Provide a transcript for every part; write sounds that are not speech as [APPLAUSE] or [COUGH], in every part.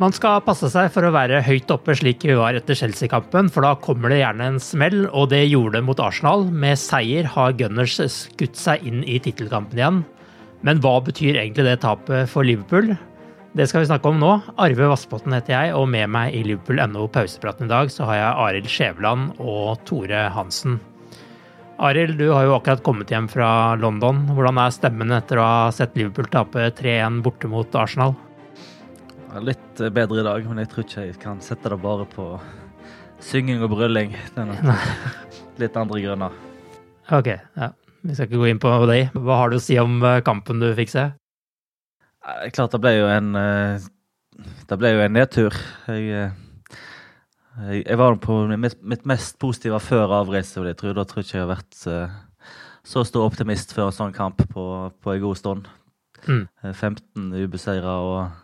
Man skal passe seg for å være høyt oppe slik vi var etter Chelsea-kampen, for da kommer det gjerne en smell, og det gjorde det mot Arsenal. Med seier har Gunners skutt seg inn i tittelkampen igjen. Men hva betyr egentlig det tapet for Liverpool? Det skal vi snakke om nå. Arve Vassbotn heter jeg, og med meg i Liverpool.no pausepraten i dag så har jeg Arild Skjæveland og Tore Hansen. Arild, du har jo akkurat kommet hjem fra London. Hvordan er stemmen etter å ha sett Liverpool tape 3-1 borte mot Arsenal? Litt bedre i dag, men jeg tror ikke jeg kan sette det bare på synging og brylling. Litt andre grunner. Ok, ja. Vi skal ikke gå inn på det. Hva har du å si om eh, kampen du fikk se? Klart det ble jo en eh, Det ble jo en nedtur. Jeg, eh, jeg var på mitt mest positive før avreise, vil jeg tro. Da tror ikke jeg har vært så stor optimist før en sånn kamp på, på en god stund. Mm. 15 ubeseira og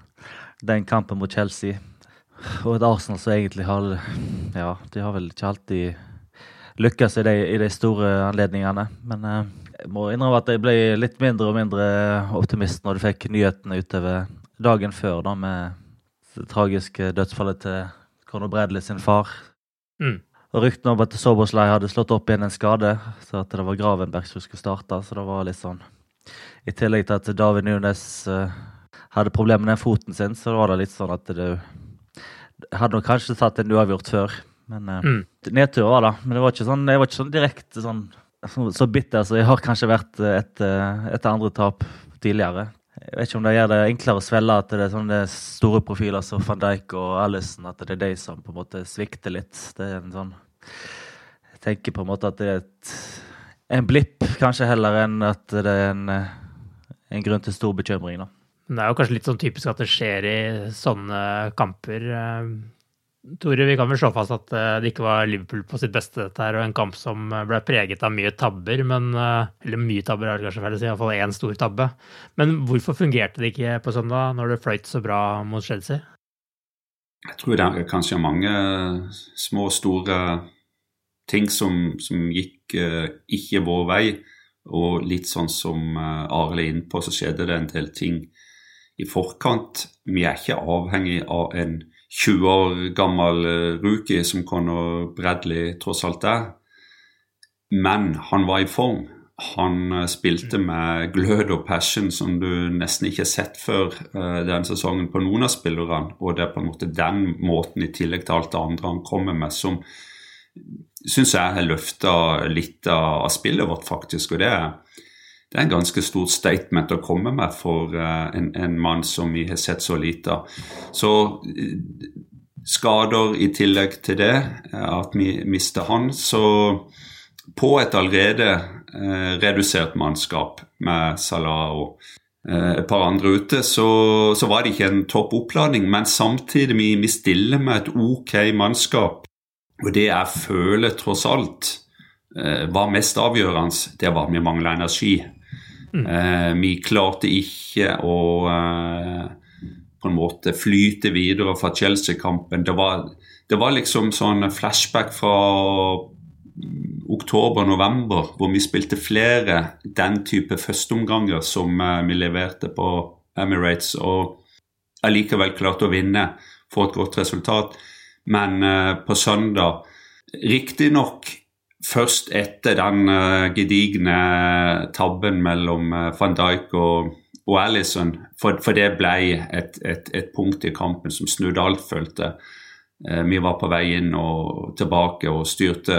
den kampen mot Chelsea. Og et Arsenal som egentlig har Ja, de har vel ikke alltid lykkes i de, i de store anledningene. Men eh, jeg må innrømme at jeg ble litt mindre og mindre optimist når du fikk nyhetene utover dagen før, da, med det tragiske dødsfallet til Conor Bradley sin far. Mm. Og ryktene om at Soberslei hadde slått opp igjen en skade, så at det var Gravenberg som skulle starte. Så det var litt sånn I tillegg til at David Nunes uh, hadde problemer med den foten sin, så var det litt sånn at det hadde nok kanskje tatt en uavgjort før. Men uh, mm. nedtur var det. Men det var ikke sånn, jeg var ikke sånn direkte sånn så, så bitter som jeg har kanskje vært etter, etter andre tap tidligere. Jeg vet ikke om det gjør det enklere å svelle at det er sånne store profiler som van Dijk og Alison, at det er de som på en måte svikter litt. Det er en sånn Jeg tenker på en måte at det er et, en blipp, kanskje heller enn at det er en, en grunn til stor bekymring. da. Det er jo kanskje litt sånn typisk at det skjer i sånne kamper. Eh, Tore, vi kan vel slå fast at eh, det ikke var Liverpool på sitt beste, dette her, og en kamp som ble preget av mye tabber, men eh, Eller mye tabber, er det kanskje feil å si, iallfall én stor tabbe. Men hvorfor fungerte det ikke på søndag, når det fløyt så bra mot Chelsea? Jeg tror det er kanskje mange små, og store ting som, som gikk uh, ikke vår vei. Og litt sånn som uh, Arild er inne på, så skjedde det en del ting i forkant. Vi er ikke avhengig av en 20 år gammel eh, rookie som Conor Bradley tross alt er. Men han var i form. Han eh, spilte med glød og passion som du nesten ikke har sett før den denne sesongen på noen av spillerne. Og det er på en måte den måten, i tillegg til alt det andre han kommer med, som syns jeg har løfta litt av spillet vårt, faktisk. Og det er det er en ganske stort statement å komme med for uh, en, en, mann som vi har sett så lite av. Så uh, skader i tillegg til det, uh, at vi mister han, så på et allerede redusert mannskap med Salah og et par andre ute, så, så, var det ikke en topp oppladning. Men samtidig vi, vi stiller med et ok mannskap. Og det jeg føler tross alt var mest avgjørende, det var at vi mangla energi. Mm. Eh, vi klarte ikke å eh, på en måte flyte videre fra Chelsea-kampen. Det, det, var liksom sånn flashback fra oktober-november, hvor vi spilte flere den type førsteomganger som eh, vi leverte på Emirates, og allikevel klarte å vinne, for et godt resultat. Men på søndag Riktignok først etter den uh, gedigne tabben mellom uh, van Dijk og, og Alison, for, for, det ble et, et, et, punkt i kampen som snudde alt, følte uh, Vi var på vei inn og tilbake og styrte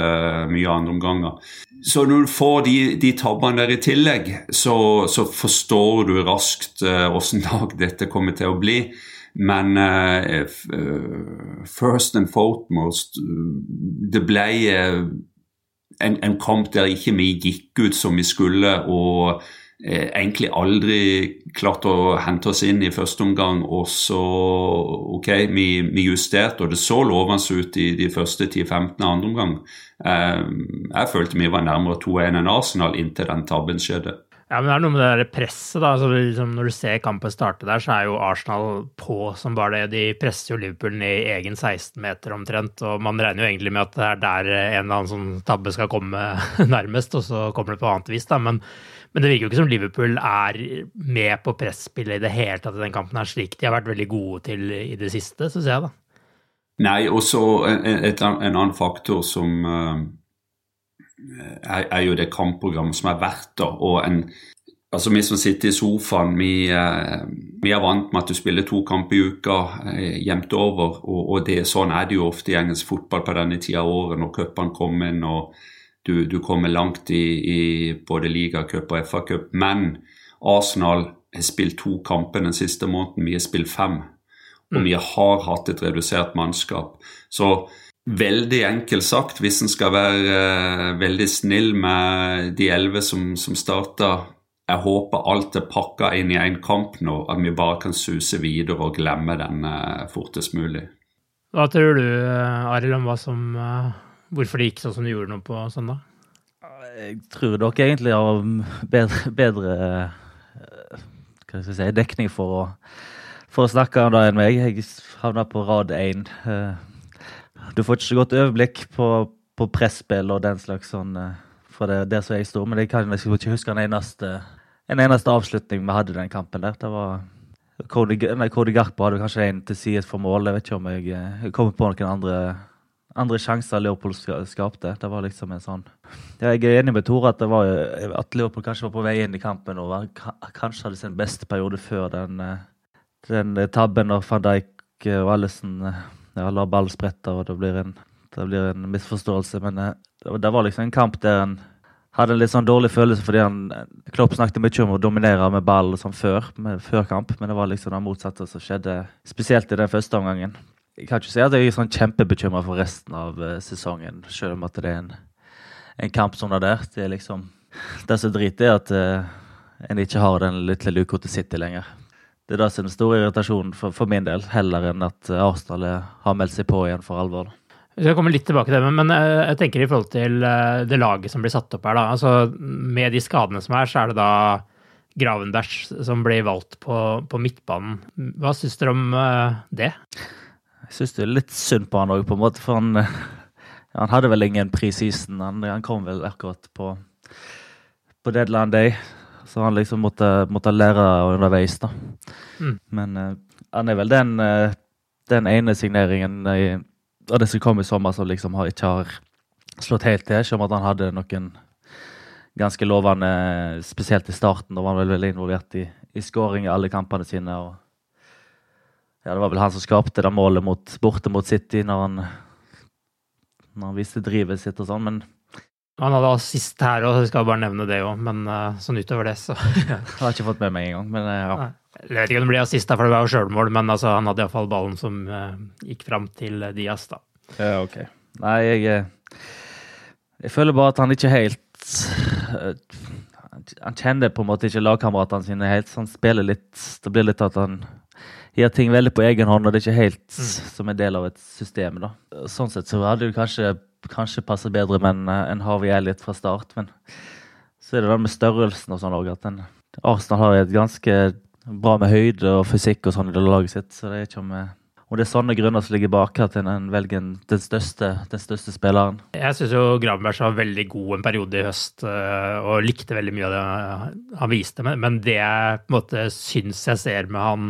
mye andre omganger. Så når du får de, de tabbene der i tillegg, så, så forstår du raskt åssen [LAUGHS] dag dette kommer til å bli. Men uh, first and foremost Det ble en, en, kamp der ikke vi gikk ut som vi skulle, og eh, egentlig aldri klarte å hente oss inn i første omgang. Og så OK, vi, vi justerte, og det så lovende ut i de første 10-15 andre omgang. Eh, jeg følte vi var nærmere 2-1 enn Arsenal inntil den tabben skjedde. Ja, men det er noe med det der presset, da. Altså, liksom, når du ser kampen starte der, så er jo Arsenal på som bare det. De presser jo Liverpool ned i egen 16-meter omtrent. Og man regner jo egentlig med at det er der en eller annen sånn tabbe skal komme [LAUGHS] nærmest, og så kommer det på annet vis, da. Men, men det virker jo ikke som Liverpool er med på presspillet i det hele tatt i den kampen her, slik de har vært veldig gode til i det siste, syns jeg, da. Nei, og så en, en, annen faktor som uh er, er, jo det kampprogrammet som er verdt da, og en Altså Vi som sitter i sofaen, vi, eh, vi, er vant med at du spiller to kamper i uka eh, jevnt over. Og, og det, sånn er det jo ofte i engelsk fotball på denne tida av året når cupene kommer inn og du, du, kommer langt i, i både ligacup og FA-cup. Men Arsenal har spilt to kamper den siste måneden, vi har spilt fem. Og mm. vi har hatt et redusert mannskap. Så Veldig enkelt sagt, hvis en skal være uh, veldig snill med de elleve som, som starta Jeg håper alt er pakka inn i én kamp nå, at vi bare kan suse videre og glemme den uh, fortest mulig. Hva tror du, eh, Arild, om hva som, uh, hvorfor det gikk sånn som det gjorde nå på søndag? Jeg tror dere egentlig har bedre, bedre hva skal jeg si, dekning for å, for å snakke om det enn meg. Jeg havna på rad én. Du får ikke så godt overblikk på, på presspill og den slags sånn fra for det, det som jeg står, men jeg kan jeg ikke huske en eneste, en eneste avslutning vi hadde i den kampen der. Det var Cody, nei, Garpo hadde kanskje en til side for mål. Jeg vet ikke om jeg, eh, jeg kommer på noen andre, andre sjanser Leopold skapte. Det var liksom en sånn ja, Jeg er enig med Tore at, var, at Leopold kanskje var på vei inn i kampen og var, kanskje hadde sin beste periode før den, eh, den tabben når van Dijk og Allison ja, la ball sprette, og det blir en, det blir en misforståelse. Men eh, det, var liksom en kamp der en hadde en litt sånn dårlig følelse fordi han, Klopp snakket mye om å dominere med ball som før, med, før kamp, men det var liksom det motsatte som skjedde, spesielt i den første omgangen. Jeg kan ikke si at jeg er sånn kjempebekymra for resten av uh, sesongen, selv om at det er en, en kamp som det der. Det er liksom Det som er drit, er at uh, en ikke har den lille luka til City lenger. Det er det som er den store irritasjonen for, for, min del, heller enn at Arsenal har meldt seg på igjen for alvor. Vi skal komme litt tilbake til det, men eh, jeg tenker i forhold til eh, det laget som blir satt opp her. da, altså Med de skadene som er, så er det da Gravenberg som blir valgt på, på midtbanen. Hva syns dere om det? Jeg syns det er litt synd på han òg, på en måte. For han, [LAUGHS] han hadde vel ingen preseason. Han, han kom vel akkurat på, på deadline day. Så han liksom måtte, måtte lære underveis, da. Mm. Men uh, han er vel den, uh, den ene signeringen i, av det som kom i sommer, som liksom har, ikke har slått helt til. selv om at han hadde noen ganske lovende, spesielt i starten. Da var han vel veldig involvert i, i skåring i alle kampene sine. og ja, Det var vel han som skapte det målet mot, borte mot City når han, når han viste drivet sitt og sånn. Men han hadde assist her òg, skal bare nevne det òg, men uh, sånn utover det, så [LAUGHS] Jeg har ikke fått med meg engang, men uh, ja. Jeg vet ikke om det blir assist, for det var jo sjølmål, men altså, han hadde iallfall ballen som uh, gikk fram til Diaz, da. Ja, ok. Nei, jeg Jeg føler bare at han ikke helt han kjenner på en måte ikke lagkameratene sine helt. Så han spiller litt Det blir litt at han gjør ting veldig på egen hånd, og det er ikke helt mm. som en del av et system. da. Sånn sett så hadde du kanskje, kanskje passer bedre med en, en Harvey Elliot fra start. Men så er det det med størrelsen og sånn òg, Arsenal har et ganske bra med høyde og fysikk og sånn i laget sitt. så det er ikke om... Og det er sånne grunner som ligger bak at en velger den største, den største spilleren. Jeg syns jo Gravenberg var veldig god en periode i høst eh, og likte veldig mye av det han viste. Men det jeg på en måte syns jeg ser med han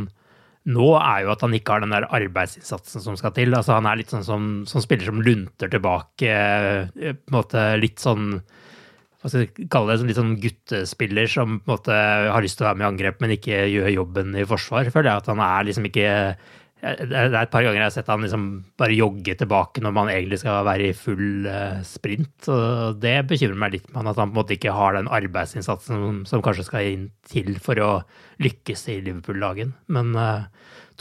nå, er jo at han ikke har den der arbeidsinnsatsen som skal til. Altså Han er litt sånn som, som spiller som lunter tilbake. Eh, på en måte litt sånn hva skal jeg kalle det, litt sånn guttespiller som på en måte har lyst til å være med i angrep, men ikke gjør jobben i forsvar. Føler jeg at han er liksom ikke det er et par ganger jeg har sett han liksom bare jogge tilbake når man egentlig skal være i full uh, sprint. og Det bekymrer meg litt med han, at han på en måte ikke har den arbeidsinnsatsen som, som kanskje skal inn til for å lykkes i Liverpool-dagen. Men uh,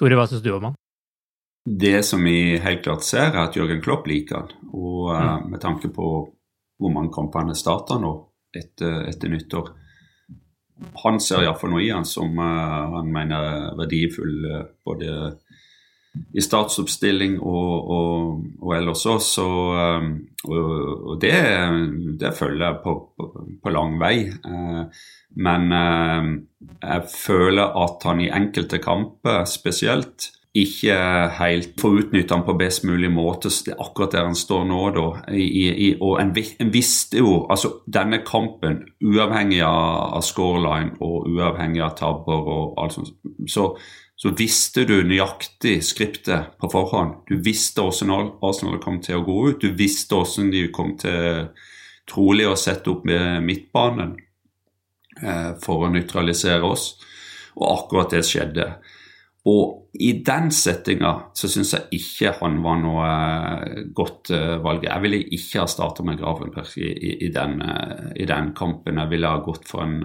Tore, hva syns du om han? Det som vi helt klart ser, er at Jørgen Klopp liker han. Og uh, med tanke på hvor mange kamper han har starta nå etter, etter nyttår Han ser iallfall noe i han som han mener er verdifull både i startsoppstilling og, og, og ellers òg. Så um, og, og det, det, følger jeg på, på, på lang vei. Eh, men eh, jeg føler at han i enkelte kamper spesielt ikke helt får utnytte han på best mulig måte. Akkurat der han står nå, da. I, i, og en, en, visste jo Altså, denne kampen, uavhengig av, av scoreline og uavhengig av tabber og alt sånt, så så visste du nøyaktig skriptet på forhånd. Du visste hvordan Arsenal kom til å gå ut. Du visste hvordan de kom til trolig å sette opp med midtbanen eh, for å nøytralisere oss. Og akkurat det skjedde. Og i den settinga så syns jeg ikke han var noe eh, godt uh, valg. Jeg ville ikke ha starta med Gravenberg i, i, i, den, uh, i, den, kampen. Jeg ville ha gått for en,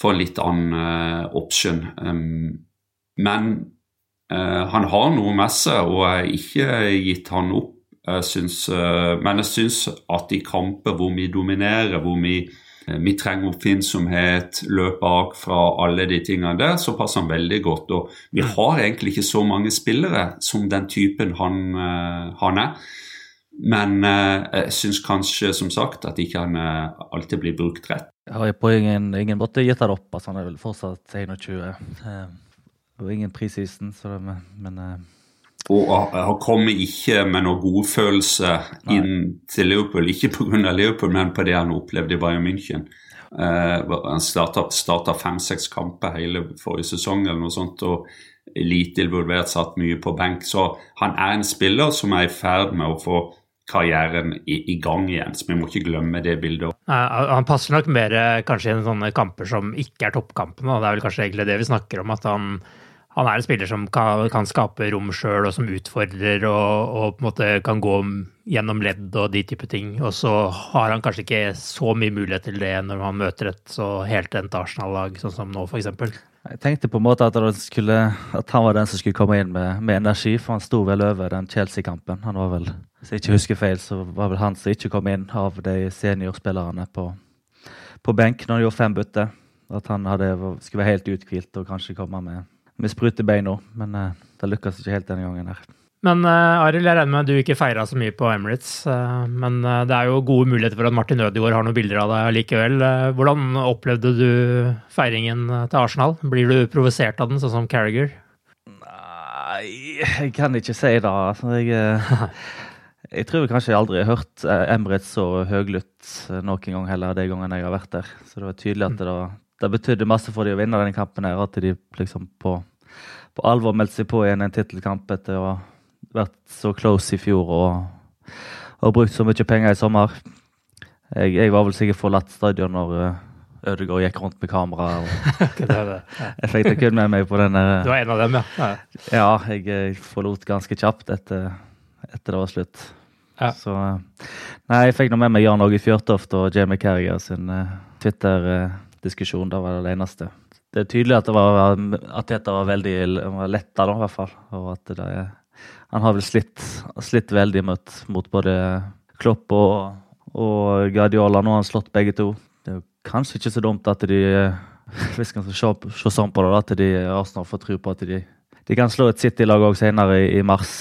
for en litt annen uh, option. Um, men eh, han har noe med seg, og jeg har ikke gitt han opp. Jeg synes, eh, men jeg syns at i kamper hvor vi dominerer, hvor vi, uh, vi trenger oppfinnsomhet, løp bak fra alle de tingene der, så passer han veldig godt. Og vi mm. har egentlig ikke så mange spillere som den typen han, han er. Men jeg syns kanskje, som sagt, at ikke han alltid blir brukt rett. Jeg har på ingen, ingen måte gitt han opp. Altså han er vel fortsatt 21 og ingen preseason, så det, men uh... Og han kommer ikke med noen godfølelse inn til Liverpool, ikke pga. Liverpool, men på det han opplevde i Bayern München. Uh, han starta fem-seks kamper hele forrige sesong eller noe sånt, og lite involvert, satt mye på benk. Så han er en spiller som er i ferd med å få karrieren i, i, gang igjen. Så vi må ikke glemme det bildet. Han passer nok mer kanskje i sånne kamper som ikke er toppkampene. Det er vel kanskje egentlig det vi snakker om, at han han er en spiller som kan, kan skape rom sjøl, og som utfordrer og, og, på en måte kan gå gjennom ledd og de type ting. Og så har han kanskje ikke så mye mulighet til det når han møter et så heltent Arsenal-lag, sånn som nå, f.eks. Jeg tenkte på en måte at, skulle, at, han var den som skulle komme inn med, med energi, for han sto vel over den Chelsea-kampen. Han var vel, Hvis jeg ikke husker feil, så var vel han som ikke kom inn av de seniorspillerne på, på benk når han gjorde fem bytter. At han hadde, skulle være helt uthvilt og kanskje komme med med sprute nå. men uh, det lykkes ikke helt denne gangen her. Men uh, Arild, jeg regner med at du ikke feira så mye på Emirates. Uh, men uh, det er jo gode muligheter for at Martin Ødegaard har noen bilder av deg likevel. hvordan opplevde du feiringen til Arsenal? Blir du provosert av den, sånn som Carriager? Nei, jeg kan ikke si det. Altså, jeg, jeg tror kanskje jeg aldri har hørt Emirates så høylytt noen gang heller, de gangene jeg har vært der. Så det var tydelig at det, det betydde masse for dem å vinne denne kampen. her, At de liksom på på alvor meldte seg på igjen en tittelkamp etter å vært så close i fjor og, og brukt så mye penger i sommer. Jeg, jeg var vel sikkert forlatt stadion når uh, Ødegaard gikk rundt med kamera. [LAUGHS] jeg fikk det kun med meg på den Du var en av dem, ja? Ja, jeg, jeg forlot ganske kjapt etter, etter det var slutt. Ja. Så Nei, jeg fikk nå med meg Jan Åge Fjørtoft og Jamie Carrier sin uh, Twitter-diskusjon. Det var det eneste det er tydelig at, det var, at dette var veldig var letta, da, i hvert fall. Og at det, han har vel slitt, slitt veldig mot, mot, både Klopp og, og Guardiola. Nå har han slått begge to. Det er kanskje ikke så dumt at de [LAUGHS] Hvis man skal se, se sånn på det, at de Arsenal får tro på at de, de kan slå et City-lag òg senere i, i, mars,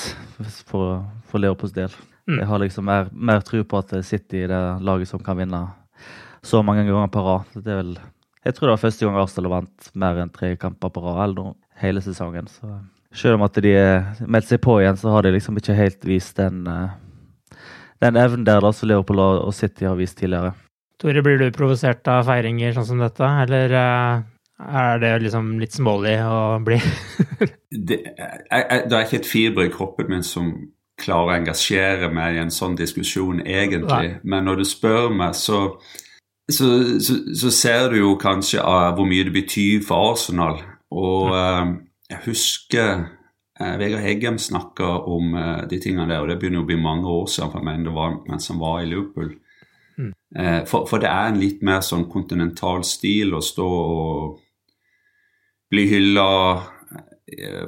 for, for Leopolds del. Mm. Jeg har liksom mer, mer tro på at City er det laget som kan vinne så mange ganger på rad. Det er vel jeg tror det var første gang Arsenal vant mer enn tre kamper på rad hele sesongen. Så selv om at de meldte seg på igjen, så har de liksom ikke helt vist den, eh, den evnen der som Leopold og City har vist tidligere. Tore, blir du provosert av feiringer sånn som dette, eller eh, er det liksom litt smålig å bli? [LAUGHS] det, jeg, jeg, det er ikke et fiber i kroppen min som klarer å engasjere meg i en sånn diskusjon, egentlig. Nei. Men når du spør meg, så så, så, så, ser du jo kanskje uh, hvor mye det betyr for Arsenal. Og uh, jeg husker eh, Vegard Heggem snakka om eh, de tingene der, og det begynner å bli mange år siden for meg det var, mens han var i Liverpool. Mm. For, for, det er en litt mer sånn kontinental stil å stå og bli hylla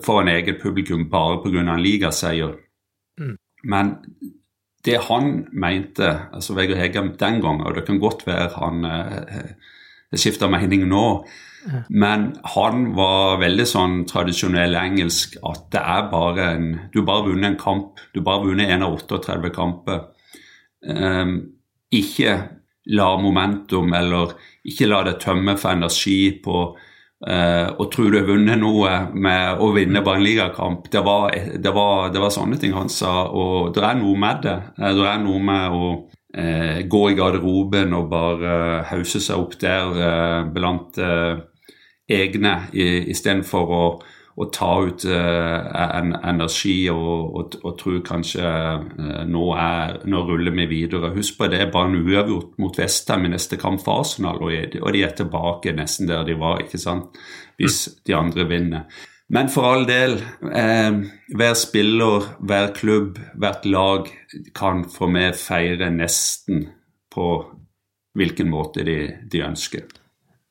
for en eget publikum bare pga. en ligaseier. Mm. Men det han mente, altså Vegard Heggem den gangen, og det kan godt være han eh, skifter mening nå, men han var veldig sånn tradisjonell engelsk at det er bare en Du har bare vunnet en kamp. Du har bare vunnet en av 38 kamper. Um, ikke la momentum eller ikke la det tømme for energi på Uh, og tro du har vunnet noe med å vinne bare en ligakamp. Det var, det, var, det var, sånne ting han sa. Og det er noe med det. Uh, det er noe med å uh, gå i garderoben og bare hause seg opp der blant egne istedenfor å å ta ut uh, en, energi og, og, og tro kanskje uh, nå, er, nå, ruller vi videre. Husk på det er bare en uavgjort mot Vestheim i neste kamp for Arsenal, og, og, de er tilbake nesten der de var, ikke sant, hvis de andre vinner. Men for all del, eh, hver spiller, hver klubb, hvert lag kan for meg feire nesten på hvilken måte de, de ønsker.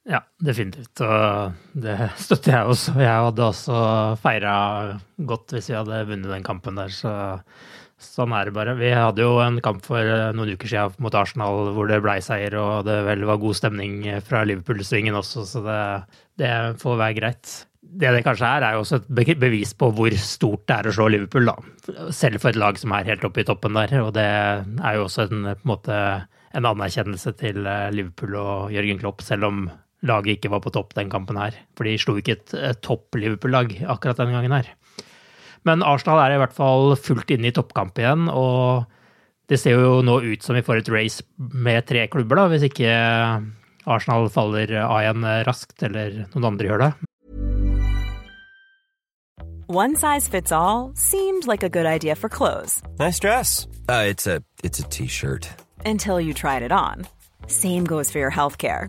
Ja, definitivt. Og det støtter jeg også. Jeg hadde også feira godt hvis vi hadde vunnet den kampen der, så sånn er det bare. Vi hadde jo en kamp for noen uker siden mot Arsenal hvor det blei seier, og det vel var god stemning fra Liverpool-svingen også, så det, det, får være greit. Det det kanskje er, er jo også et bevis på hvor stort det er å slå Liverpool, da. Selv for et lag som er helt oppe i toppen der, og det er jo også en, en måte en anerkjennelse til Liverpool og Jørgen Klopp, selv om laget ikke var på topp den kampen her. For de slo ikke et, et topp Liverpool-lag akkurat denne gangen her. Men Arsenal er i hvert fall fullt inne i toppkamp igjen, og det ser jo nå ut som vi får et race med tre klubber, da, hvis ikke Arsenal faller av igjen raskt, eller noen andre gjør det. One size fits all seemed like a good idea for clothes. Nice dress. Uh, it's a t-shirt. Until you tried it on. Same goes for your healthcare.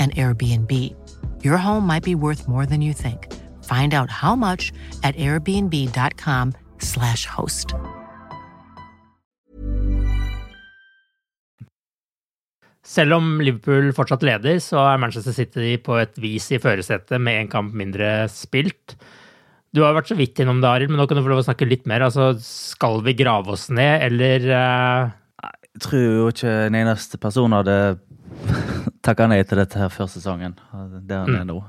an Airbnb. Your home might be worth more than you think. Find out how much at airbnb.com/slash host. Selv om Liverpool fortsatt leder, så er Manchester City på et vis i førersetet med en kamp mindre spilt. Du har vært så vidt innom det, Arild, men nå kan du få lov å snakke litt mer. Altså, skal vi grave oss ned, eller uh... Jeg tror jo ikke en eneste person hadde takka nei til dette her før sesongen. der han han er nå.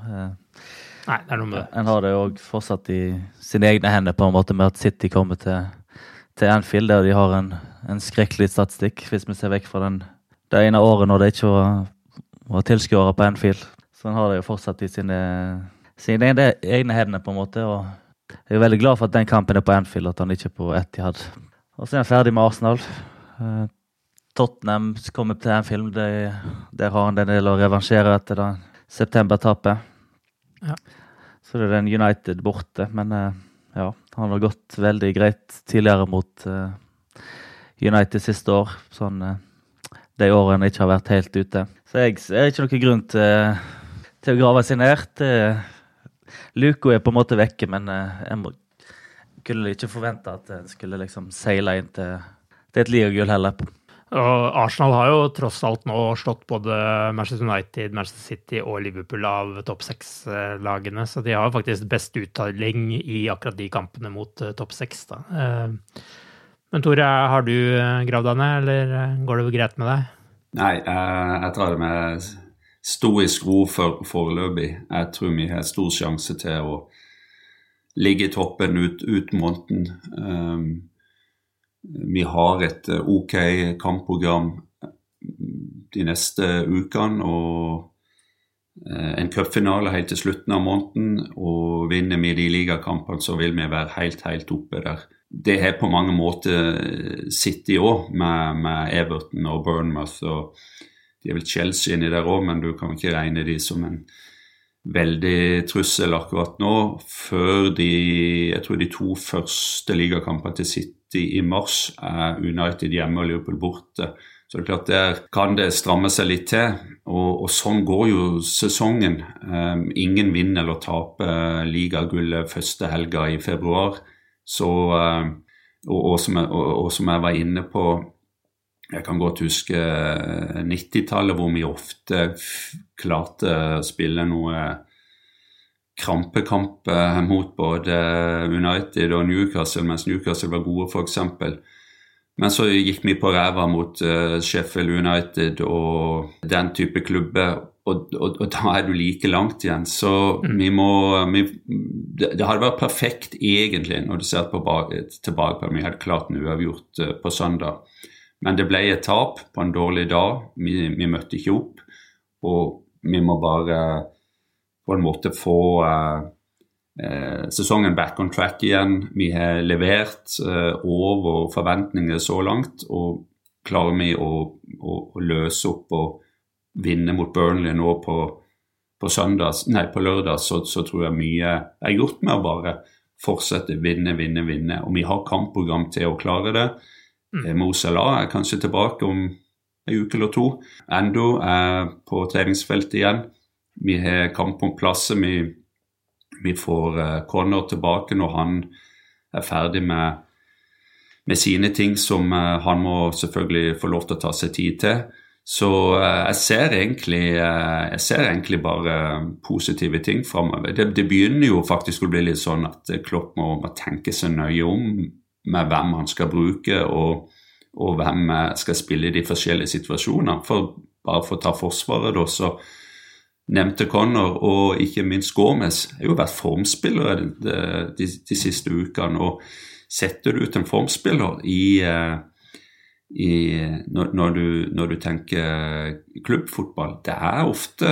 Nei, det er noe med det. En har det òg fortsatt i sine egne hender, på en måte med at City kommer til, til Anfield, der de har en, en skrekkelig statistikk, hvis vi ser vekk fra den, det ene året når det ikke var, var tilskuere på Anfield. Så en har det jo fortsatt i sine, sine egne hender, på en måte. og jeg er veldig glad for at den kampen er på Anfield, at han ikke er på Etihad. Og så er han ferdig med Arsenal. Tottenham kommer til en film. Der, der har han en del å revansjere etter det septembertapet. Ja. Så det er den United borte. Men uh, ja, han har gått veldig greit tidligere mot uh, United siste år. Sånn uh, de årene ikke har vært helt ute. Så jeg ser ikke noen grunn til, til å grave seg ned. Luko er på en måte vekke, men jeg må, kunne ikke forvente at en skulle liksom seile inn til, til et ligagull heller. Og Arsenal har jo tross alt nå slått både Manchester United, Manchester City og Liverpool av topp seks-lagene, så de har faktisk best uttelling i akkurat de kampene mot uh, topp seks. da. men Tore, har du eh, gravd deg ned, eller går det greit med deg? Nei, jeg tar det med stoisk ro for, foreløpig. Jeg tror vi har stor sjanse til å ligge i toppen ut, ut måneden. Vi har et eh, OK kampprogram eh, de neste ukene. og eh, en cupfinale helt til slutten av måneden. Og vinner vi de ligakampene, så vil vi være helt, helt oppe der. Det har på mange måter City òg, med, med, Everton og Burnmouth. og De er vel Chelsea inni der òg, men du kan ikke regne de som en veldig trussel akkurat nå. Før de jeg tror de to første ligakampene til City i mars United hjemme og Liverpool borte. Så det er klart Der kan det stramme seg litt til, og, og sånn går jo sesongen. Um, ingen vinner eller taper ligagullet første helga i februar. Så, um, og, og, som jeg, og, som jeg var inne på jeg kan godt huske 90-tallet, hvor vi ofte klarte å spille noe krampekamp eh, mot både United og Newcastle, mens Newcastle var gode, f.eks. Men så gikk vi på ræva mot uh, Sheffield United og den type klubber, og, og, og, da er du like langt igjen. Så mm. vi må vi, det, det, hadde vært perfekt egentlig når du ser tilbake, tilbake på det. Vi hadde klart en uavgjort på søndag. Men det ble et tap på en dårlig dag. Vi, vi møtte ikke opp. Og vi må bare på en måte få eh, eh, sesongen back on track igjen. Vi har levert eh, over forventninger så langt. og Klarer vi å, å, å, løse opp og vinne mot Burnley nå på, på, søndags, nei, på lørdag, så, så, tror jeg mye er gjort med å bare fortsette vinne, vinne, vinne. Og vi har kampprogram til å klare det. Mm. Eh, Mo Salah er kanskje tilbake om en uke eller to. Endo er på treningsfeltet igjen. Vi har kamp om plasser. Vi, vi får uh, Connor tilbake når han er ferdig med, med sine ting som uh, han må selvfølgelig få lov til å ta seg tid til. Så jeg ser, egentlig, jeg ser egentlig bare positive ting framover. Det, det, begynner jo faktisk å bli litt sånn at Klopp må, må tenke seg nøye om med hvem han skal bruke, og, og hvem skal spille i de forskjellige situasjonene. For bare for å ta Forsvaret, da, så nevnte Connor og ikke minst Gomez har jo vært formspillere de, de, de, siste ukene. og Setter du ut en formspiller i, eh, i, når, når, du, når, du, tenker klubbfotball, det er ofte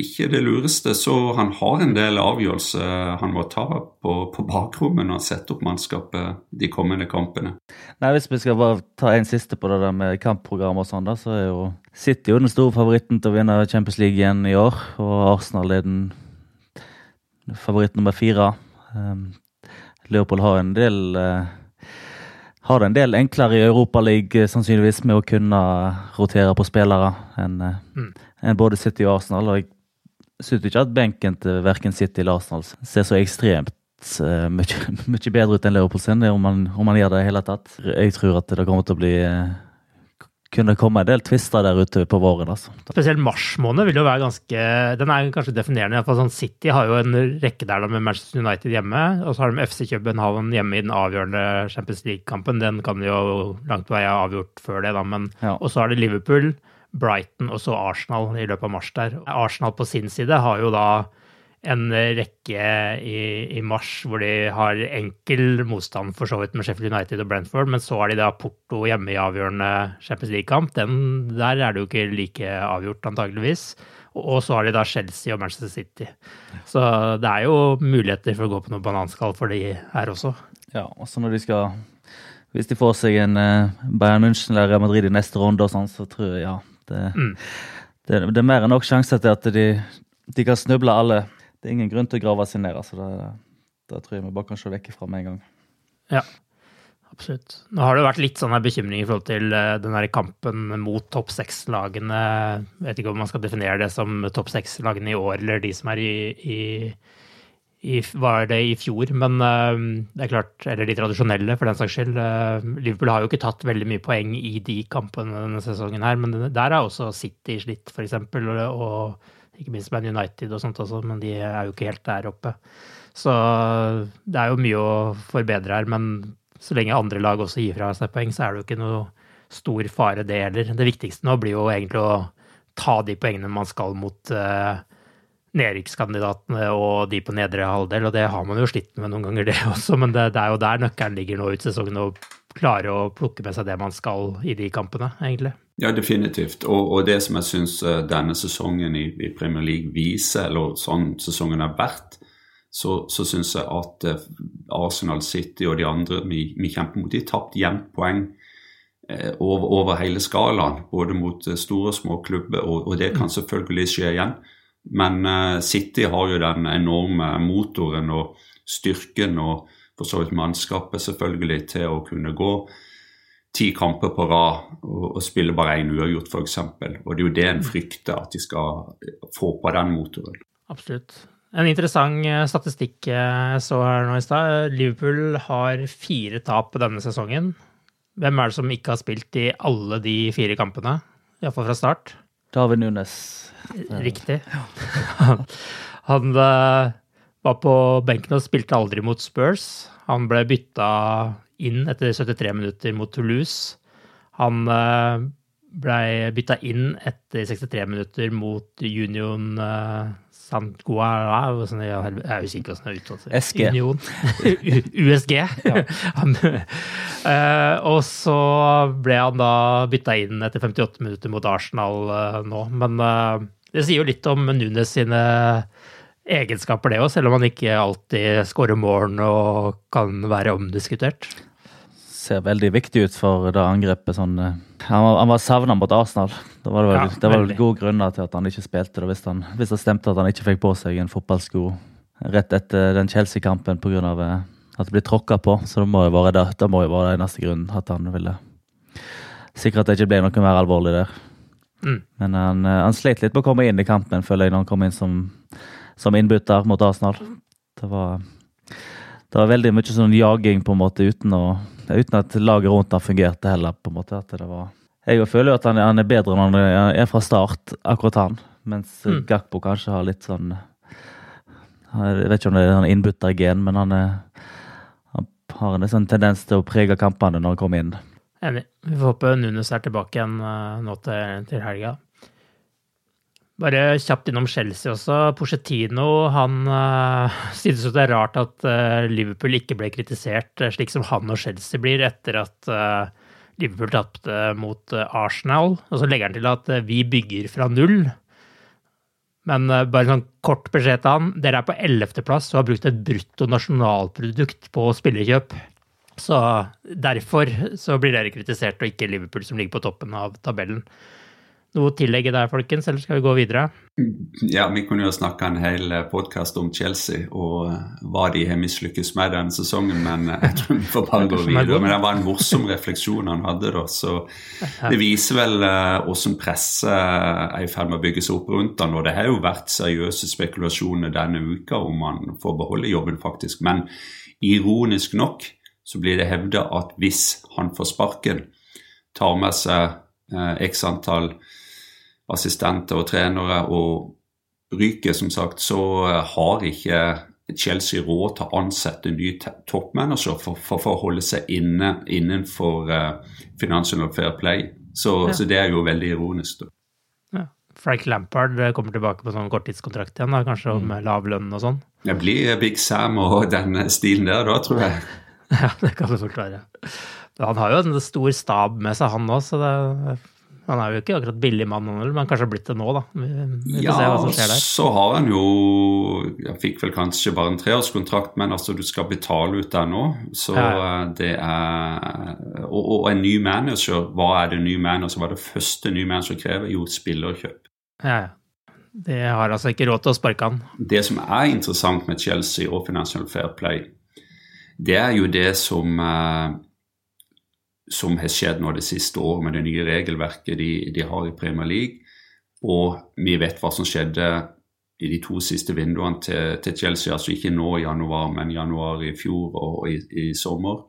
ikke det lureste. Så han har en del avgjørelser han må ta på, på bakrommet når han setter opp mannskapet de kommende kampene. Nei, Hvis vi skal bare ta en siste på det der med kampprogram og sånn, da, så er jo City jo den store favoritten til å vinne Champions League igjen i år. Og Arsenal er den favoritt nummer fire. Um, Leopold har en del uh, har det en del enklere i Europaligaen eh, sannsynligvis med å kunne rotere på spillere enn uh, mm. en både City og Arsenal. og Jeg syns ikke at benken til verken City eller Arsenal ser så ekstremt uh, mye, [LAUGHS] mye, bedre ut enn Liverpool sin, om man, om man gjør det i hele tatt. Jeg tror at det kommer til å bli kunne komme en del tvister der ute på våren. altså. Spesielt mars måned vil jo være ganske Den er kanskje definerende. for sånn City har jo en rekke der med Manchester United hjemme. Og så har de FC København hjemme i den avgjørende Champions League-kampen. Den kan de jo langt på vei ha avgjort før det, da. Men, ja. Og så har de Liverpool, Brighton og så Arsenal i løpet av mars der. Arsenal på sin side har jo da en rekke i, i, mars hvor de har enkel motstand for så vidt med Sheffield United og Brentford, men så har de da Porto hjemme i avgjørende Champions League-kamp. Der er det jo ikke like avgjort, antageligvis. Og så har de da Chelsea og Manchester City. Så det er jo muligheter for å gå på noe bananskall for de her også. Ja, også når de skal Hvis de får seg en uh, Bayern München eller Real Madrid i neste runde og sånn, så tror jeg ja det, mm. det, det, er mer enn nok sjanse til at de, de kan snuble alle det er ingen grunn til å grave seg ned. altså det, det tror jeg vi bare kan se vekk fra med en gang. Ja, absolutt. Nå har det vært litt sånn bekymring i forhold til eh, den der kampen mot topp seks-lagene. Vet ikke om man skal definere det som topp seks-lagene i år, eller de som er i, i, i, var det i fjor, men uh, det er klart, eller de tradisjonelle, for den saks skyld. Uh, Liverpool har jo ikke tatt veldig mye poeng i de kampene denne sesongen her, men der er også City slitt, f.eks. Og ikke minst Man United og sånt også, men de er jo ikke helt der oppe. Så det er jo mye å forbedre her, men så lenge andre lag også gir fra seg poeng, så er det jo ikke noe stor fare, det heller. Det viktigste nå blir jo egentlig å ta de poengene man skal mot uh, nedrykkskandidatene og de på nedre halvdel, og det har man jo slitt med noen ganger, [LAUGHS] det også, men det, det er jo der nøkkelen ligger nå ut sesongen, å klare å plukke med seg det man skal i de kampene, egentlig. Ja, definitivt. Og, og det som jeg syns eh, denne sesongen i, i, Premier League viser, eller sånn sesongen har vært, så, så syns jeg at uh, Arsenal City og de andre vi, vi kjemper mot, de har tapt jevnt poeng uh, over, over, hele skalaen. Både mot store og små klubber, og, og, det kan selvfølgelig skje igjen. Men City har jo den enorme motoren og styrken og for så vidt mannskapet selvfølgelig til å kunne gå ti kamper på rad og, og spille bare én uavgjort, f.eks. Og det er jo det en frykter, at de skal få på den motoren. Absolutt. En interessant eh, statistikk jeg så her nå i stad. Liverpool har fire tap denne sesongen. Hvem er det som ikke har spilt i alle de fire kampene? Iallfall fra start. David Nunes. Riktig. [LAUGHS] Han eh, var på benken og spilte aldri mot Spurs. Han ble bytta inn etter 73 minutter mot Toulouse. Han blei ble bytta inn etter 63 minutter mot Union uh, Sangoa Jeg er usikker på hvordan det uttales. SG. Union. [LAUGHS] USG. han, uh, og så ble han da bytta inn etter 58 minutter mot Arsenal nå. Men det sier jo litt om Nunes sine egenskaper, det òg, selv om han ikke alltid skårer mål og kan være omdiskutert ser veldig viktig ut for det angrepet. Sånn, eh, han var, han var savna mot Arsenal. Det var, vel, ja, det var vel gode grunner til at han ikke spilte det, hvis, han, hvis det stemte at han ikke fikk på seg en fotballsko rett etter den Chelsea-kampen pga. Eh, at det blir tråkka på. Så det må jo være det, det må jo være den eneste grunnen at han ville sikre at det ikke ble noe mer alvorlig der. Mm. Men han, eh, han slet litt med å komme inn i kampen, føler jeg, når han kom inn som, som innbytter mot Arsenal. Det var, det var veldig mye sånn jaging på en måte uten å uten at laget rundt han fungerte heller. på en måte, At det var Jeg føler jo at han, han er bedre enn han er fra start, akkurat han. Mens Mm. Gakpo kanskje har litt sånn Jeg vet ikke om det er en innbytta gen, men han, er, han har en sånn tendens til å prege kampene når han kommer inn. Enig. Vi får håpe Nunes er tilbake igjen eh, nå til, til helga. Bare kjapt innom Chelsea også. Pochettino han uh, synes det er rart at uh, Liverpool ikke ble kritisert, uh, slik som han og Chelsea blir, etter at Liverpool tapte mot Arsenal. Og så legger han til at vi bygger fra null. Men bare en sånn kort beskjed til han. Dere er på ellevteplass og har brukt et brutto nasjonalprodukt på spillerkjøp. Så derfor så blir dere kritisert, og ikke Liverpool som ligger på toppen av tabellen. Noe å tillegge der, folkens, eller skal vi gå videre? Ja, vi kunne jo snakka en hel podkast om Chelsea og eh, hva de har mislykkes med denne sesongen, men eh, jeg tror vi får bare gå videre. Men det var en morsom refleksjon han hadde, da. Så det viser vel hvordan presset er i ferd med å bygge seg opp rundt han, og det har jo vært seriøse spekulasjoner denne uka om han får beholde jobben, faktisk. Men ironisk nok så blir det hevda at hvis han får sparken, tar med seg eh, x antall assistenter og trenere og ryker, som sagt, så eh, har ikke Chelsea råd til å ansette ny toppmanager for, for, for å holde seg inne, innenfor uh, financial fair play. Så, Ja. så det er jo veldig ironisk. Ja. Frank Lampard eh, kommer tilbake på sånn korttidskontrakt igjen, da, kanskje om eh, lav lønn og sånn. Det blir Big Sam og [LAUGHS] den stilen der da, tror jeg. [LAUGHS] Ja, det kan det fort være. Han har jo en stor stab med seg, han òg, så det, han er jo ikke akkurat billig mann, han men kanskje har blitt det nå, da. Vi, vi får Ja, så har han jo Jeg fikk vel kanskje bare en treårskontrakt, men altså du skal betale ut den nå. Så Ja. eh, det er og, og en ny manager, hva er det en ny manager? Hva er det første ny manager krever? Jo, spillerkjøp. Ja, ja. Det har altså ikke råd til å sparke han. Det som er interessant med Chelsea og Financial Fair Play, det er jo det som eh, som har skjedd nå det siste året med det nye regelverket de, de har i Premier League. Og vi vet hva som skjedde i de to siste vinduene til, til Chelsea, altså ikke nå i januar, men januar i fjor og i, i sommer.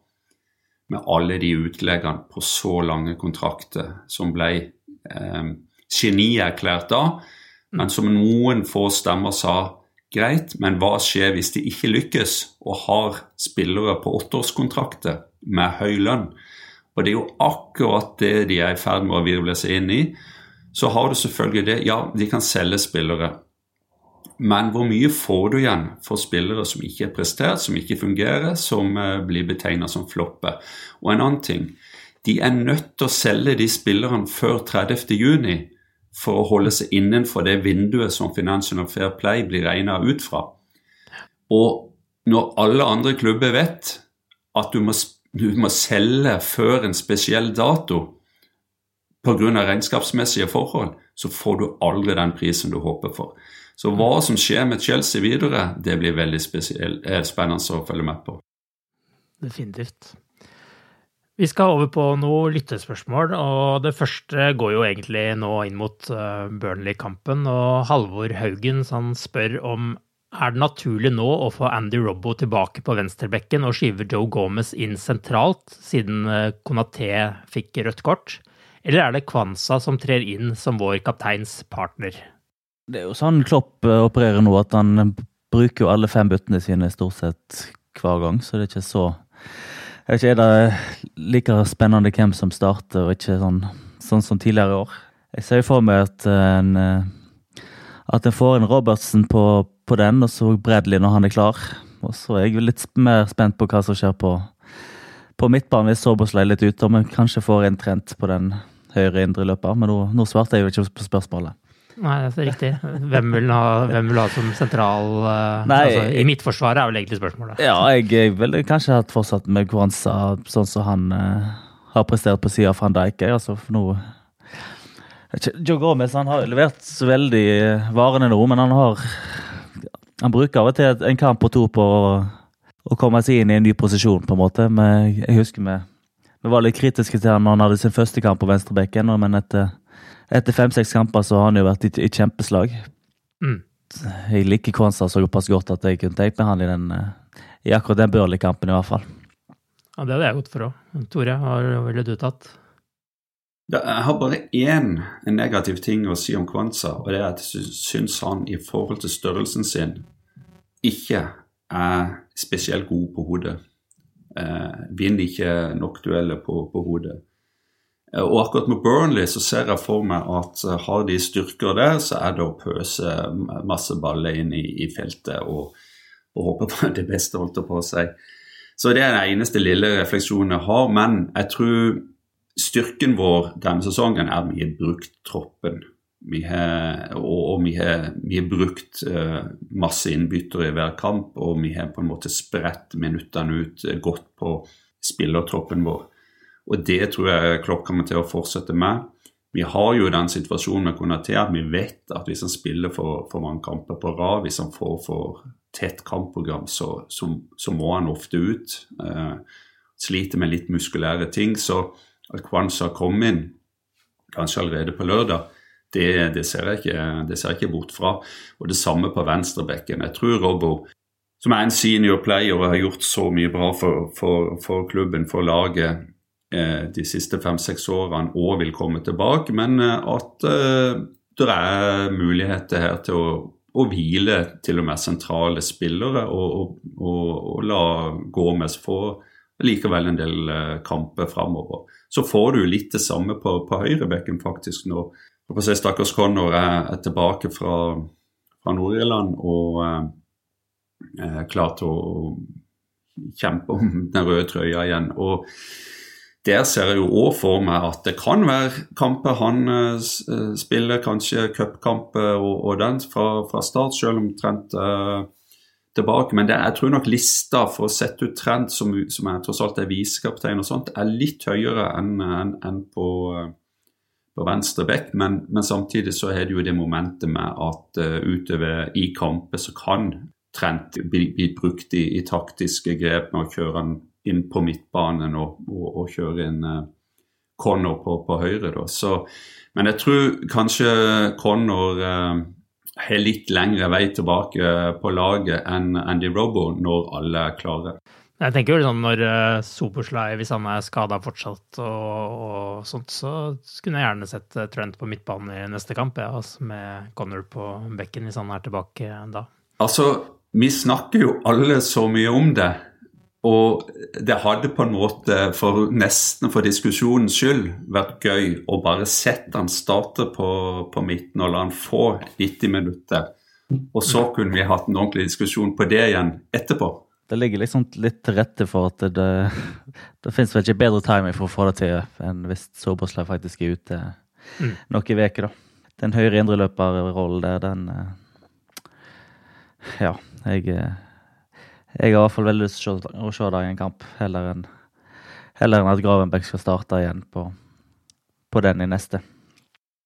Med alle de utleggene på så lange kontrakter som ble eh, genierklært da, men som noen få stemmer sa greit, men hva skjer hvis de ikke lykkes og har spillere på åtteårskontrakter med høy lønn? Og det er jo akkurat det de er i ferd med å virvle seg inn i. Så har du selvfølgelig det, ja, de kan selge spillere. Men hvor mye får du igjen for spillere som ikke er prestert, som ikke fungerer, som eh, blir betegna som floppe? Og en annen ting, de er nødt til å selge de spillerne før 30. juni for å holde seg innenfor det vinduet som Financial Fair Play blir regna ut fra. Og når alle andre klubber vet at du må, du må selge før en spesiell dato pga. regnskapsmessige forhold, så får du aldri den prisen du håper for. Så hva som skjer med Chelsea videre, det blir veldig spesiell, eh, spennende å følge med på. Definitivt. Vi skal over på noen lyttespørsmål, og det første går jo egentlig nå inn mot eh, Burnley-kampen. Og Halvor Haugen spør om er det naturlig nå å få Andy Robbo tilbake på venstrebekken og skyve Joe Gomez inn sentralt, siden eh, Konaté fikk rødt kort? Eller er det Kwanza som trer inn som vår kapteins partner? Det er jo sånn Klopp eh, opererer nå, at han bruker jo alle fem byttene sine stort sett hver gang, så det er ikke så Jeg vet ikke, Er det like spennende hvem som starter, og ikke sånn, sånn som tidligere i år? Jeg ser for meg at en, eh, at en får en Robertsen på, på den, og så Bradley når han er klar. Og så er jeg litt mer spent på hva som skjer på, på midtbanen hvis Soboslay litt ute, om vi kanskje får en trent på den høyre indre løper. Men nå, nå svarte jeg jo ikke på spørsmålet. Nei, det er riktig. Hvem vil ha, hvem vil ha som sentral eh, Nei. altså, I Midtforsvaret er vel egentlig spørsmålet. Ja, jeg, jeg ville kanskje hatt fortsatt med Guanza sånn som han uh, har prestert på sida av van Dijk. Altså, nå Joe Gomez han har levert veldig eh, varene nå, men han har Han bruker av og til en kamp og to på å, komme seg inn i en ny posisjon, på en måte. Men jeg husker vi, vi var litt kritiske til han når han hadde sin første kamp på venstrebekken, men etter, etter fem-seks kamper så har han jo vært i, i kjempeslag. Mm. Jeg liker Kwanza såpass godt at jeg kunne tenkt meg han i, den, eh, i akkurat den Burley-kampen, i hvert fall. Ja, det hadde jeg gått for òg. Tore, har ville du tatt? Jeg har bare én negativ ting å si om Kwanza, og det er at jeg syns han i forhold til størrelsen sin ikke er spesielt god på hodet. Eh, vinner ikke nok dueller på, på hodet. Eh, og akkurat med Burnley så ser jeg for meg at eh, har de styrker der, så er det å pøse masse baller inn i, i feltet og, og, håpe på det beste, holdt på seg. Så det er den eneste lille refleksjonen jeg har. Men jeg tror Styrken vår denne sesongen er at vi har brukt troppen. Vi har, og, og vi, har, vi har brukt uh, masse innbyttere i hver kamp, og vi har på en måte spredt minuttene ut uh, godt på spillertroppen vår. Og det tror jeg Klopp kommer til å fortsette med. Vi har jo den situasjonen med Konaté at vi vet at hvis han spiller for, for mange kamper på rad, hvis han får for tett kampprogram, så, så, så må han ofte ut. Uh, sliter med litt muskulære ting. så at Kwanza kom inn, kanskje allerede på lørdag, det, det, ser jeg ikke, det ser jeg ikke bort fra. Og det samme på venstrebekken. Jeg tror Robbo, som er en senior player og har gjort så mye bra for, for, for klubben, for laget eh, de siste fem-seks årene, og vil komme tilbake, men eh, at eh, det er muligheter her til å, å hvile til og med sentrale spillere og, og, og, og la Gomez få likevel en del eh, kamper framover så får du litt det samme på, på høyrebekken faktisk nå. Og si Stakkars Connor er, er tilbake fra, fra Nord-Irland og eh, er klar til å kjempe om den røde trøya igjen. Og der ser jeg jo òg for meg at det kan være kamper han uh, spiller, kanskje cupkamper og, og, den fra, fra start, selv omtrent uh, tilbake. Men det, jeg tror nok lista for å sette ut trend, som, som er tross alt er visekaptein og sånt, er litt høyere enn en, en på, på, venstre bekk. Men, men, samtidig så er det jo det momentet med at uh, utover i kamper så kan Trent bli, bli brukt i, i, taktiske grep med å kjøre han inn på midtbanen og, og, og kjøre inn uh, Connor på, på høyre. Da. Så, men jeg tror kanskje Connor uh, har litt lengre vei tilbake på laget enn Andy Robo når alle er klare. Jeg tenker jo sånn når uh, Soboslai, hvis han er skada fortsatt og, og, sånt, så skulle jeg gjerne sett eh, Trent på midtbanen i neste kamp, ja, altså med Connor på bekken hvis han er tilbake da. Altså, vi snakker jo alle så mye om det. Og det hadde på en måte, for nesten for diskusjonens skyld, vært gøy å bare sette han starte på, på midten og la han få 90 minutter. Og så kunne vi hatt en ordentlig diskusjon på det igjen etterpå. Det ligger liksom litt til rette for at det, det finnes vel ikke bedre timing for å få det til enn hvis Sobersley faktisk er ute mm. noen uker, da. Den høyre indreløperrollen der, den eh, Ja, jeg eh, jeg har i hvert fall veldig lyst til å se det i en kamp, heller enn, heller at Gravenbeck skal starte igjen på, på den i neste.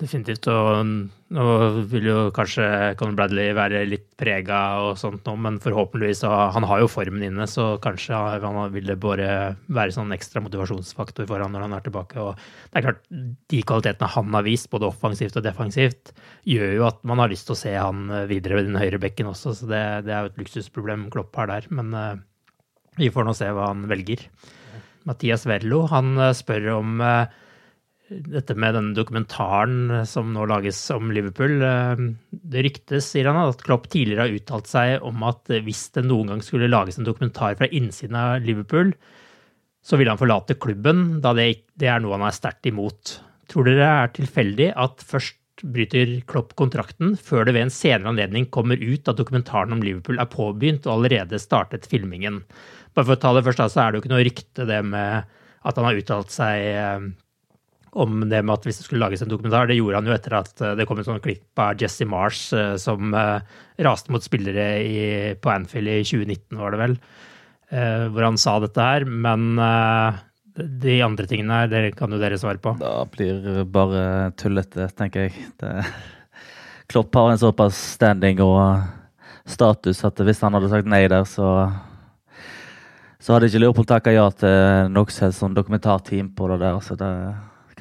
Definitivt. Og nå vil jo kanskje Conor Bradley være litt prega og sånt nå, men forhåpentligvis Han har jo formen inne, så kanskje han vil det bare være sånn ekstra motivasjonsfaktor for han når han er tilbake. Og det er klart, de kvalitetene han har vist, både offensivt og defensivt, gjør jo at man har lyst til å se han videre ved den høyre bekken også, så det, det er jo et luksusproblem Klopp har der. Men uh, vi får nå se hva han velger. Mathias Verlo han uh, spør om uh, dette med denne dokumentaren som nå lages om Liverpool. Eh, det ryktes, sier han, at Klopp tidligere har uttalt seg om at hvis det noen gang skulle lages en dokumentar fra innsiden av Liverpool, så ville han forlate klubben, da det, er noe han er sterkt imot. Tror dere det er tilfeldig at først bryter Klopp kontrakten, før det ved en senere anledning kommer ut at dokumentaren om Liverpool er påbegynt og allerede startet filmingen? Bare for å ta det først, så er det jo ikke noe rykte det med at han har uttalt seg eh, om det med at hvis det skulle lages en dokumentar. Det gjorde han jo etter at eh, det kom en sånn klipp av Jesse Marsh eh, som eh, raste mot spillere i, på Anfield i 2019, var det vel, hvor han sa dette her. Men de andre tingene her, det kan jo dere svare på. Da blir bare tullete, tenker jeg. Det, Klopp har en såpass standing og status at hvis han hadde sagt nei der, så så hadde ikke Leopold takka ja til noe sånn dokumentarteam på det der. så det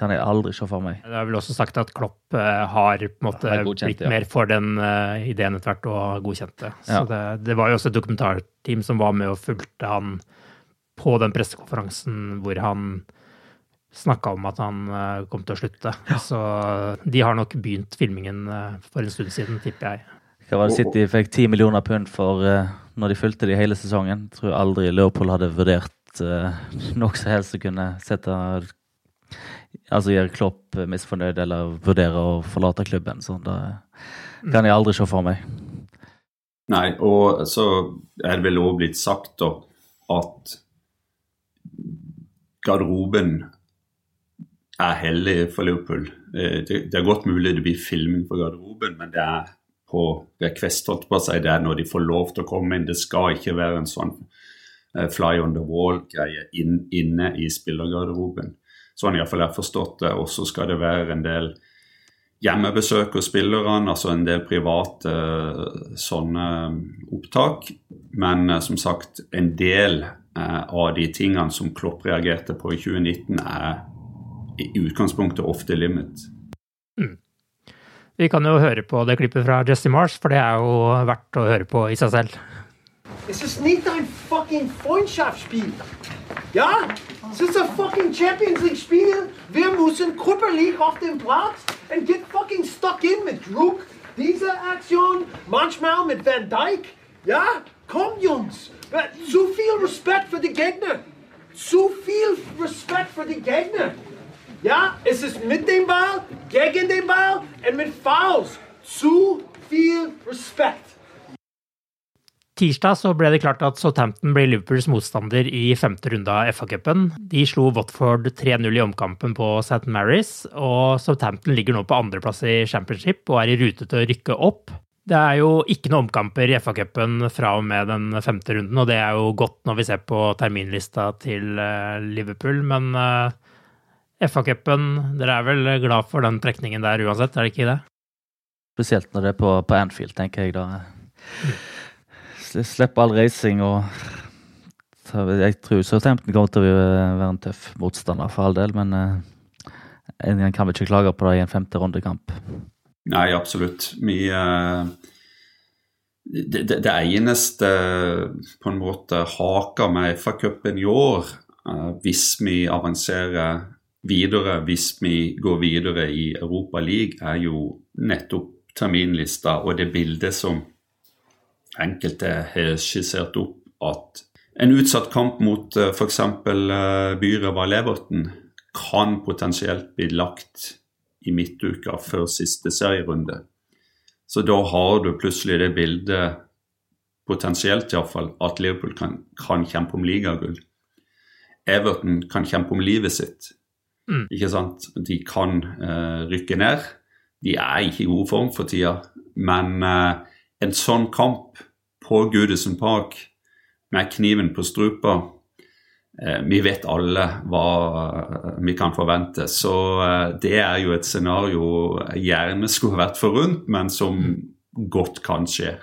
kan jeg aldri se for meg. Det er vel også sagt at Klopp uh, har på en måte blitt ja. mer for den uh, ideen etter hvert og godkjent det. Så ja. det, det, var jo også et dokumentarteam som var med og fulgte han på den pressekonferansen hvor han snakka om at han uh, kom til å slutte. Ja. Så de har nok begynt filmingen uh, for en stund siden, tipper jeg. Hva var det City fikk ti millioner pund for når de fulgte de hele sesongen? Jeg tror aldri Leopold hadde vurdert nok [LAUGHS] noe som helst å kunne sette Altså gjør Klopp misfornøyd eller vurderer å forlate klubben. Så det kan jeg aldri se for meg. Nei, og så er det vel òg blitt sagt da at garderoben er hellig for Liverpool. Eh, det, det er godt mulig det blir filming på garderoben, men det er på request, holdt på å si, det er når de får lov til å komme inn. Det skal ikke være en sånn uh, fly on the wall-greie inne i spillergarderoben. Sånn iallfall jeg har forstått det. Og så skal det være en del hjemmebesøk hos spillerne, altså en del private uh, sånne opptak. Men uh, som sagt, en del av de tingene som Klopp reagerte på i 2019, er i utgangspunktet off the limit. Mm. Vi kan jo høre på det klippet fra Jesse Mars, for det er jo verdt å høre på i seg selv. Es ist nicht en fucking Freundschaftsspiel. Ja? Es ist ein fucking Champions League Spiel. Wir müssen körperlich auf dem Platz and get fucking stuck in mit Druck. Diese Aktion, manchmal mit Van Dijk. Ja? Komm, Jungs. Äh, zu viel Respekt für die Gegner. Zu viel Respekt für die Gegner. Ja, es ist mit dem Ball, gegen den Ball und mit Fouls. Zu viel respekt. Tirsdag så ble det klart at Southampton blir Liverpools motstander i femte runde av FA-cupen. De slo Watford 3-0 i omkampen på St. Mary's, og Southampton ligger nå på andreplass i championship og er i rute til å rykke opp. Det er jo ikke noen omkamper i FA-cupen fra og med den femte runden, og det er jo godt når vi ser på terminlista til eh, Liverpool, men uh, FA-cupen, dere er vel glad for den trekningen der uansett, er det ikke det? Spesielt når det er på, på Anfield, tenker jeg da. Slippe all reising og Jeg tror Southampton kommer til å være en tøff motstander, for all del, men en en kan vel ikke klage på det i en femte rundekamp. Nei, absolutt. Vi uh, det, det, det, eneste på en måte haka med FA-cupen i år, hvis vi avanserer videre hvis vi går videre i Europa League, er jo nettopp terminlista og det bildet som enkelte har skissert opp, at en utsatt kamp mot uh, f.eks. byrøver Byrev Leverton kan potensielt bli lagt i midtuka før siste serierunde. Så da har du plutselig det bildet, potensielt iallfall, at Liverpool kan, kan kjempe om ligagull. Everton kan kjempe om livet sitt. Mm. Ikke sant? De kan uh, rykke ned. De er ikke i god form for tida, men uh, en sånn kamp på Goodison Park med kniven på strupa uh, Vi vet alle hva vi kan forvente, så det er jo et scenario gjerne skulle vært forunt, men som godt kan skje.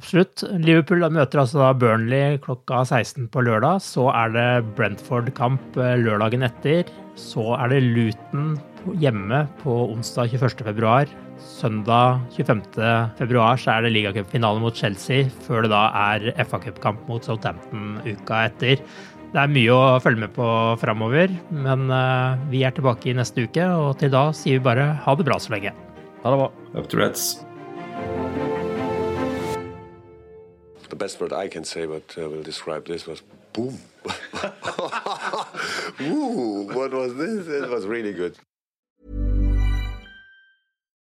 Absolutt. Liverpool møter altså da Burnley klokka 16 på lørdag. Så er det Brentford-kamp lørdagen etter. Så er det Luton hjemme på onsdag 21.2. Søndag 25.2 så er det ligacupfinale mot Chelsea, før det da er FA-cupkamp mot Southampton uka etter. Det er mye å følge med på framover, men eh, vi er tilbake i neste uke, og til da sier vi bare ha det bra så lenge. Ha det bra. Up to Reds. The best word I can say, but uh, will describe this was boom. [LAUGHS] Ooh, what was this? It was really good.